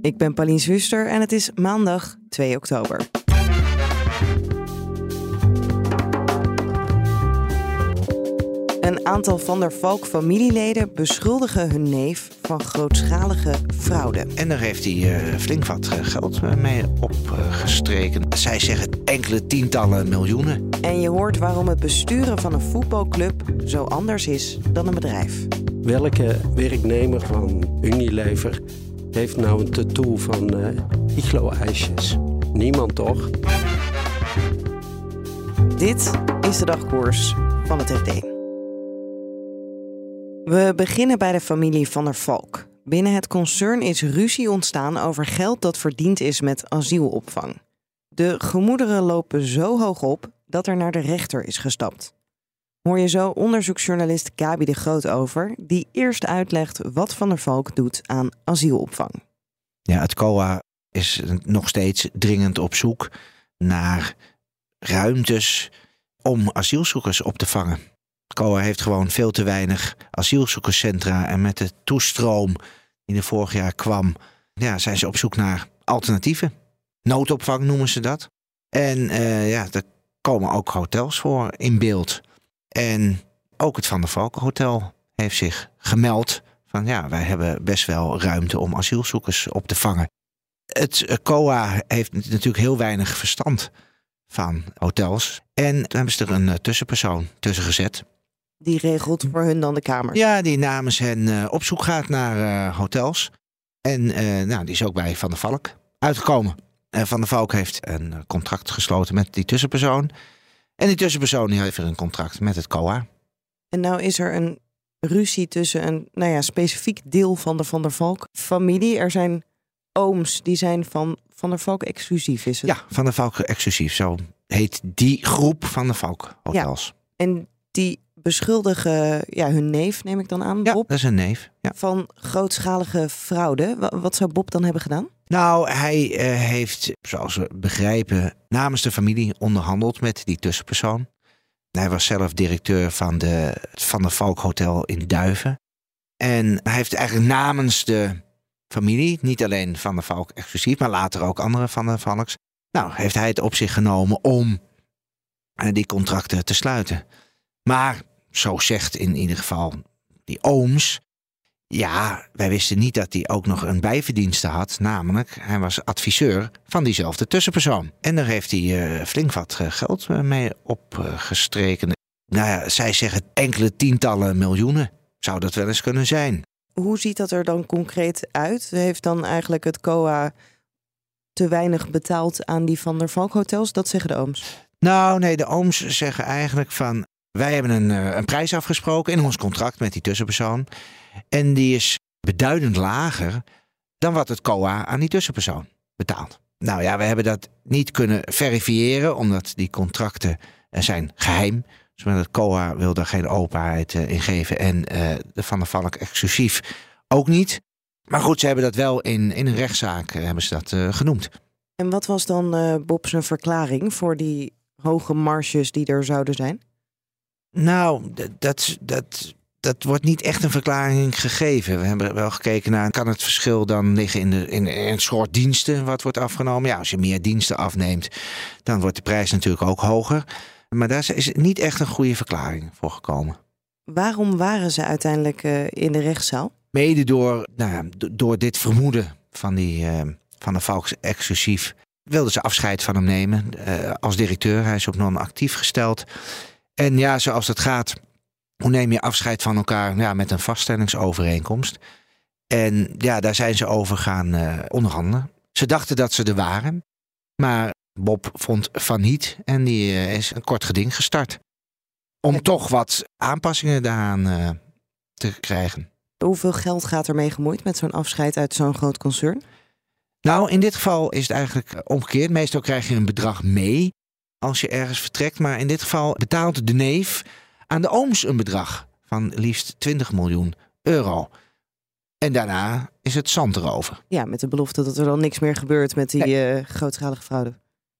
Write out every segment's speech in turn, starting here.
Ik ben Pauline Zwuster en het is maandag 2 oktober. Een aantal Van der Valk familieleden beschuldigen hun neef van grootschalige fraude. En daar heeft hij uh, flink wat eh, geld eh, mee opgestreken. Zij zeggen enkele tientallen miljoenen. En je hoort waarom het besturen van een voetbalclub zo anders is dan een bedrijf. Welke werknemer van Unilever heeft nou een tattoo van uh, iglo-ijsjes? Niemand toch? Dit is de dagkoers van het FD. We beginnen bij de familie Van der Valk. Binnen het concern is ruzie ontstaan over geld dat verdiend is met asielopvang. De gemoederen lopen zo hoog op dat er naar de rechter is gestapt. Hoor je zo onderzoeksjournalist Gabi de Groot over, die eerst uitlegt wat Van der Valk doet aan asielopvang. Ja, het COA is nog steeds dringend op zoek naar ruimtes om asielzoekers op te vangen. COA heeft gewoon veel te weinig asielzoekerscentra. En met de toestroom die er vorig jaar kwam, ja, zijn ze op zoek naar alternatieven. Noodopvang noemen ze dat. En uh, ja, er komen ook hotels voor in beeld. En ook het Van der Valken Hotel heeft zich gemeld van ja, wij hebben best wel ruimte om asielzoekers op te vangen. Het eh, COA heeft natuurlijk heel weinig verstand van hotels. En toen hebben ze er een eh, tussenpersoon tussen gezet. Die regelt voor hun dan de kamers? Ja, die namens hen uh, op zoek gaat naar uh, hotels. En uh, nou, die is ook bij Van der Valk uitgekomen. En Van der Valk heeft een contract gesloten met die tussenpersoon. En die tussenpersoon die heeft weer een contract met het COA. En nou is er een ruzie tussen een nou ja, specifiek deel van de Van der Valk familie. Er zijn ooms die zijn van Van der Valk exclusief, is het? Ja, Van der Valk exclusief. Zo heet die groep Van der Valk hotels. Ja. En die beschuldigen ja, hun neef, neem ik dan aan, ja, Bob, dat is een neef. Ja. van grootschalige fraude. Wat zou Bob dan hebben gedaan? Nou, hij uh, heeft, zoals we begrijpen, namens de familie onderhandeld met die tussenpersoon. Hij was zelf directeur van, de, van de Valk Hotel in Duiven. En hij heeft eigenlijk namens de familie, niet alleen van de Valk exclusief, maar later ook andere van de Valks, nou, heeft hij het op zich genomen om uh, die contracten te sluiten. Maar zo zegt in ieder geval die ooms. Ja, wij wisten niet dat hij ook nog een bijverdienste had. Namelijk, hij was adviseur van diezelfde tussenpersoon. En daar heeft hij uh, flink wat eh, geld eh, mee opgestreken. nou ja, zij zeggen enkele tientallen miljoenen. Zou dat wel eens kunnen zijn. Hoe ziet dat er dan concreet uit? Heeft dan eigenlijk het COA te weinig betaald aan die Van der Valk hotels? Dat zeggen de ooms. Nou, nee, de ooms zeggen eigenlijk van wij hebben een, een prijs afgesproken in ons contract met die tussenpersoon. En die is beduidend lager dan wat het COA aan die tussenpersoon betaalt. Nou ja, we hebben dat niet kunnen verifiëren, omdat die contracten zijn geheim. Dus het COA wil daar geen openheid in geven en de Van der Valk exclusief ook niet. Maar goed, ze hebben dat wel in, in een rechtszaak hebben ze dat genoemd. En wat was dan Bob zijn verklaring voor die hoge marges die er zouden zijn? Nou, dat, dat, dat wordt niet echt een verklaring gegeven. We hebben wel gekeken naar, kan het verschil dan liggen in, de, in, een soort diensten wat wordt afgenomen? Ja, als je meer diensten afneemt, dan wordt de prijs natuurlijk ook hoger. Maar daar is niet echt een goede verklaring voor gekomen. Waarom waren ze uiteindelijk uh, in de rechtszaal? Mede door, nou door dit vermoeden van, die, uh, van de Valks exclusief wilden ze afscheid van hem nemen uh, als directeur. Hij is op non-actief gesteld. En ja, zoals het gaat, hoe neem je afscheid van elkaar ja, met een vaststellingsovereenkomst? En ja, daar zijn ze over gaan uh, onderhandelen. Ze dachten dat ze er waren, maar Bob vond van niet en die uh, is een kort geding gestart. Om toch wat aanpassingen daaraan uh, te krijgen. Hoeveel geld gaat er mee gemoeid met zo'n afscheid uit zo'n groot concern? Nou, in dit geval is het eigenlijk omgekeerd. Meestal krijg je een bedrag mee als je ergens vertrekt. Maar in dit geval betaalt de neef aan de ooms een bedrag van liefst 20 miljoen euro. En daarna is het zand erover. Ja, met de belofte dat er dan niks meer gebeurt met die Nee. eh, grootschalige fraude.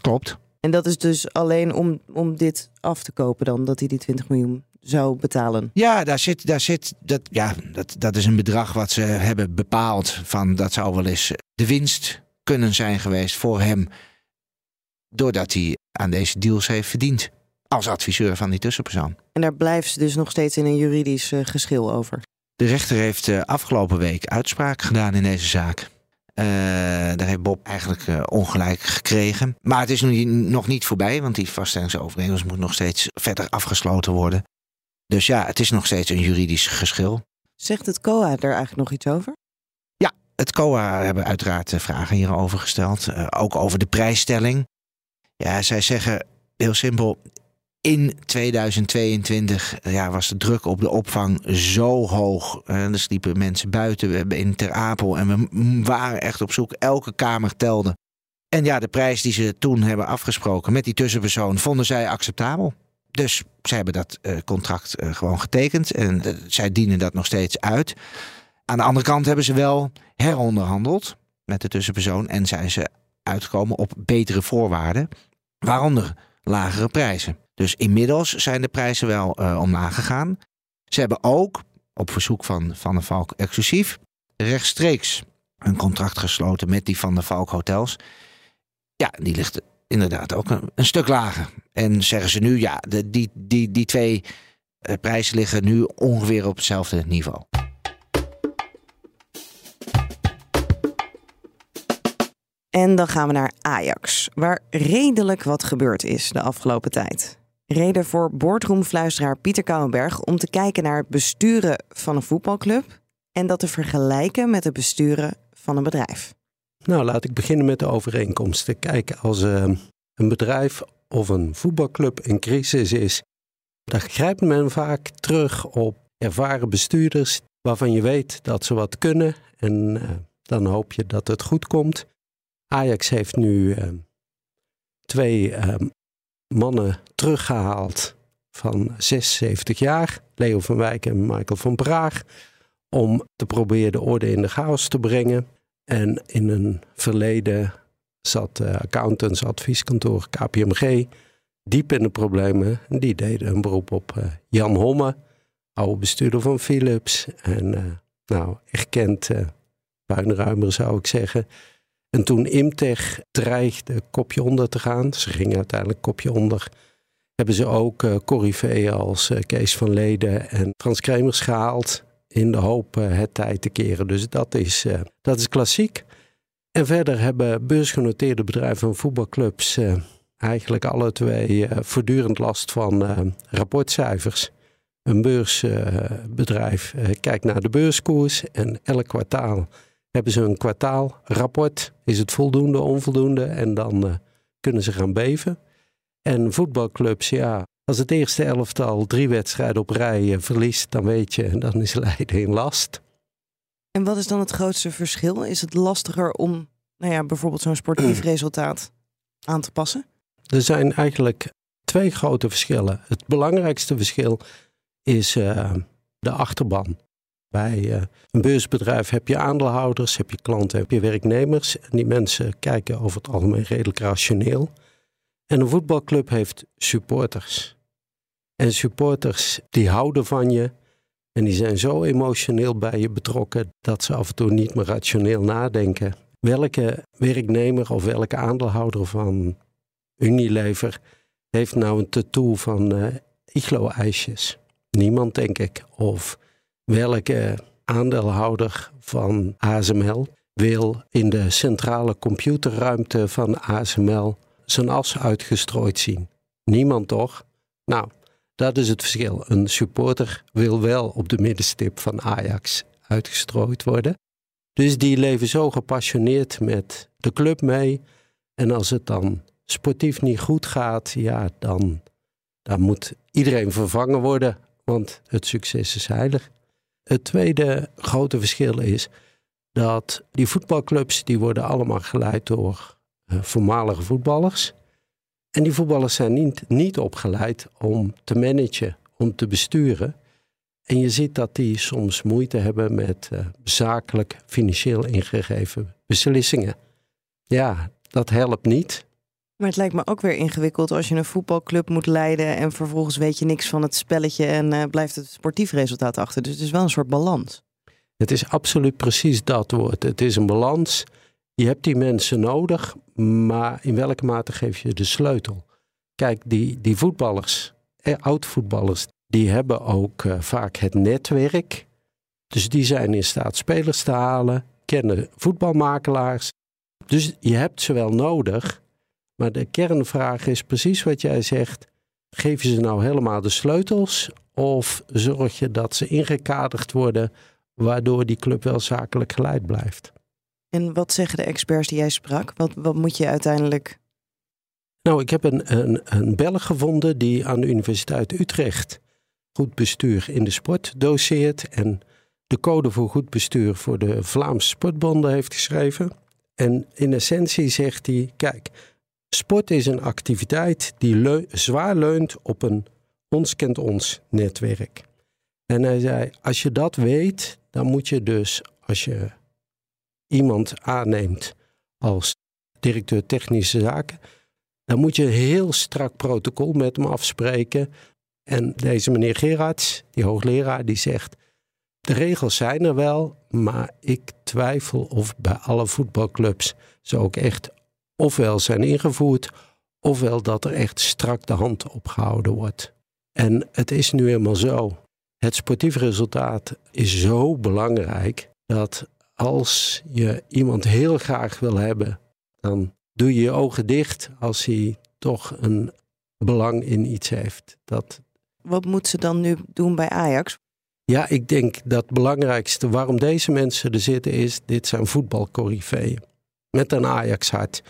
Klopt. En dat is dus alleen om, om dit af te kopen dan, dat hij die 20 miljoen zou betalen. Ja, daar zit, daar zit dat, ja, dat, dat is een bedrag wat ze hebben bepaald. Van dat zou wel eens de winst kunnen zijn geweest voor hem. Doordat hij aan deze deals heeft verdiend. Als adviseur van die tussenpersoon. En daar blijft ze dus nog steeds in een juridisch eh, geschil over. De rechter heeft eh, afgelopen week uitspraak gedaan in deze zaak. Eh, daar heeft Bob eigenlijk ongelijk gekregen. Maar het is nu nog niet voorbij, want die vaststellingsovereenkomst moet nog steeds verder afgesloten worden. Dus ja, het is nog steeds een juridisch geschil. Zegt het COA er eigenlijk nog iets over? Het COA hebben uiteraard vragen hierover gesteld. ook over de prijsstelling. Ja, zij zeggen heel simpel. In 2022 eh, ja, was de druk op de opvang zo hoog. Eh, er sliepen mensen buiten in Ter Apel. En we waren echt op zoek. Elke kamer telde. En ja, de prijs die ze toen hebben afgesproken met die tussenpersoon vonden zij acceptabel. Dus zij hebben dat eh, contract gewoon getekend. En zij dienen dat nog steeds uit. Aan de andere kant hebben ze wel heronderhandeld met de tussenpersoon en zijn ze uitgekomen op betere voorwaarden, waaronder lagere prijzen. Dus inmiddels zijn de prijzen wel eh, omlaag gegaan. Ze hebben ook, op verzoek van Van der Valk exclusief, rechtstreeks een contract gesloten met die Van der Valk hotels. Ja, die ligt inderdaad ook een, een stuk lager. En zeggen ze nu, ja, de, die, die, die twee eh, prijzen liggen nu ongeveer op hetzelfde niveau. En dan gaan we naar Ajax, waar redelijk wat gebeurd is de afgelopen tijd. Reden voor boardroomfluisteraar Pieter Kouwenberg om te kijken naar het besturen van een voetbalclub en dat te vergelijken met het besturen van een bedrijf. Nou, laat ik beginnen met de overeenkomsten. Kijk, als eh, een bedrijf of een voetbalclub in crisis is, dan grijpt men vaak terug op ervaren bestuurders waarvan je weet dat ze wat kunnen en eh, dan hoop je dat het goed komt. Ajax heeft nu eh, twee eh, mannen teruggehaald van 76 jaar, Leo van Wijk en Michael van Praag, om te proberen de orde in de chaos te brengen. En in een verleden zat uh, accountants, advieskantoor KPMG diep in de problemen. Die deden een beroep op uh, Jan Homme, oude bestuurder van Philips. En uh, nou, erkend puinruimer zou ik zeggen. En toen Imtech dreigde kopje onder te gaan, ze gingen uiteindelijk kopje onder, hebben ze ook uh, Corrivé als uh, Kees van Leden en Frans Kremers gehaald in de hoop uh, het tijd te keren. Dus dat is, dat is klassiek. En verder hebben beursgenoteerde bedrijven en voetbalclubs eigenlijk alle twee voortdurend last van rapportcijfers. Een beursbedrijf kijkt naar de beurskoers en elk kwartaal hebben ze een kwartaalrapport. Is het voldoende, onvoldoende? En dan kunnen ze gaan beven. En voetbalclubs, ja, als het eerste elftal drie wedstrijden op rij verliest, dan weet je, dan is Leiden in last. En wat is dan het grootste verschil? Is het lastiger om nou ja, bijvoorbeeld zo'n sportief resultaat aan te passen? Er zijn eigenlijk twee grote verschillen. Het belangrijkste verschil is uh, de achterban. Bij uh, een beursbedrijf heb je aandeelhouders, heb je klanten, heb je werknemers. En die mensen kijken over het algemeen redelijk rationeel. En een voetbalclub heeft supporters. En supporters die houden van je. En die zijn zo emotioneel bij je betrokken dat ze af en toe niet meer rationeel nadenken. Welke werknemer of welke aandeelhouder van Unilever heeft nou een tattoo van uh, iglo-ijsjes? Niemand, denk ik. Of welke aandeelhouder van ASML wil in de centrale computerruimte van ASML zijn as uitgestrooid zien? Niemand toch? Nou, dat is het verschil. Een supporter wil wel op de middenstip van Ajax uitgestrooid worden. Dus die leven zo gepassioneerd met de club mee. En als het dan sportief niet goed gaat, ja, dan, dan moet iedereen vervangen worden. Want het succes is heilig. Het tweede grote verschil is dat die voetbalclubs die worden allemaal geleid door uh, voormalige voetballers. En die voetballers zijn niet, niet opgeleid om te managen, om te besturen. En je ziet dat die soms moeite hebben met uh, zakelijk, financieel ingegeven beslissingen. Ja, dat helpt niet. Maar het lijkt me ook weer ingewikkeld als je een voetbalclub moet leiden en vervolgens weet je niks van het spelletje en uh, blijft het sportief resultaat achter. Dus het is wel een soort balans. Het is absoluut precies dat woord. Het is een balans. Je hebt die mensen nodig, maar in welke mate geef je de sleutel? Kijk, die, die voetballers, eh, oud-voetballers, die hebben ook uh, vaak het netwerk. Dus die zijn in staat spelers te halen, kennen voetbalmakelaars. Dus je hebt ze wel nodig. Maar de kernvraag is precies wat jij zegt. Geef je ze nou helemaal de sleutels? Of zorg je dat ze ingekaderd worden, waardoor die club wel zakelijk geleid blijft? En wat zeggen de experts die jij sprak? Wat, wat moet je uiteindelijk. Nou, ik heb een, een, een Belg gevonden die aan de Universiteit Utrecht goed bestuur in de sport doseert. En de code voor goed bestuur voor de Vlaamse sportbonden heeft geschreven. En in essentie zegt hij: kijk, sport is een activiteit die zwaar leunt op een ons kent ons netwerk. En hij zei: als je dat weet, dan moet je dus, als je iemand aanneemt als directeur technische zaken, dan moet je een heel strak protocol met hem afspreken. En deze meneer Gerards, die hoogleraar, die zegt: de regels zijn er wel, maar ik twijfel of bij alle voetbalclubs ze ook echt ofwel zijn ingevoerd, ofwel dat er echt strak de hand opgehouden wordt. En het is nu eenmaal zo. Het sportief resultaat is zo belangrijk dat als je iemand heel graag wil hebben, dan doe je je ogen dicht als hij toch een belang in iets heeft. Dat... Wat moet ze dan nu doen bij Ajax? Ja, ik denk dat het belangrijkste waarom deze mensen er zitten is, dit zijn voetbalcorifeeën. Met een Ajax-hart.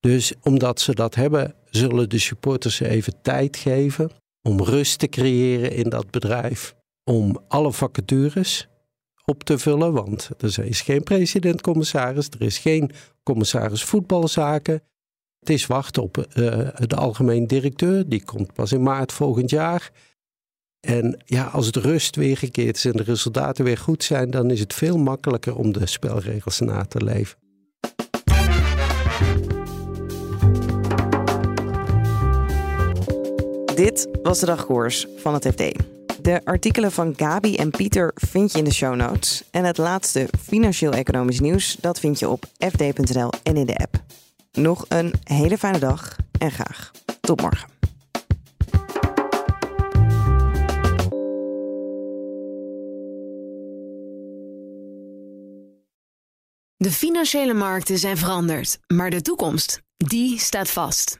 Dus omdat ze dat hebben, zullen de supporters ze even tijd geven om rust te creëren in dat bedrijf. Om alle vacatures op te vullen, want er is geen president-commissaris, er is geen commissaris voetbalzaken. Het is wachten op uh, de algemeen directeur, die komt pas in maart volgend jaar. En ja, als het rust weer gekeerd is en de resultaten weer goed zijn, dan is het veel makkelijker om de spelregels na te leven. Dit was de dagkoers van het FD. De artikelen van Gabi en Pieter vind je in de show notes. En het laatste financieel-economisch nieuws, dat vind je op fd.nl en in de app. Nog een hele fijne dag en graag tot morgen. De financiële markten zijn veranderd, maar de toekomst, die staat vast.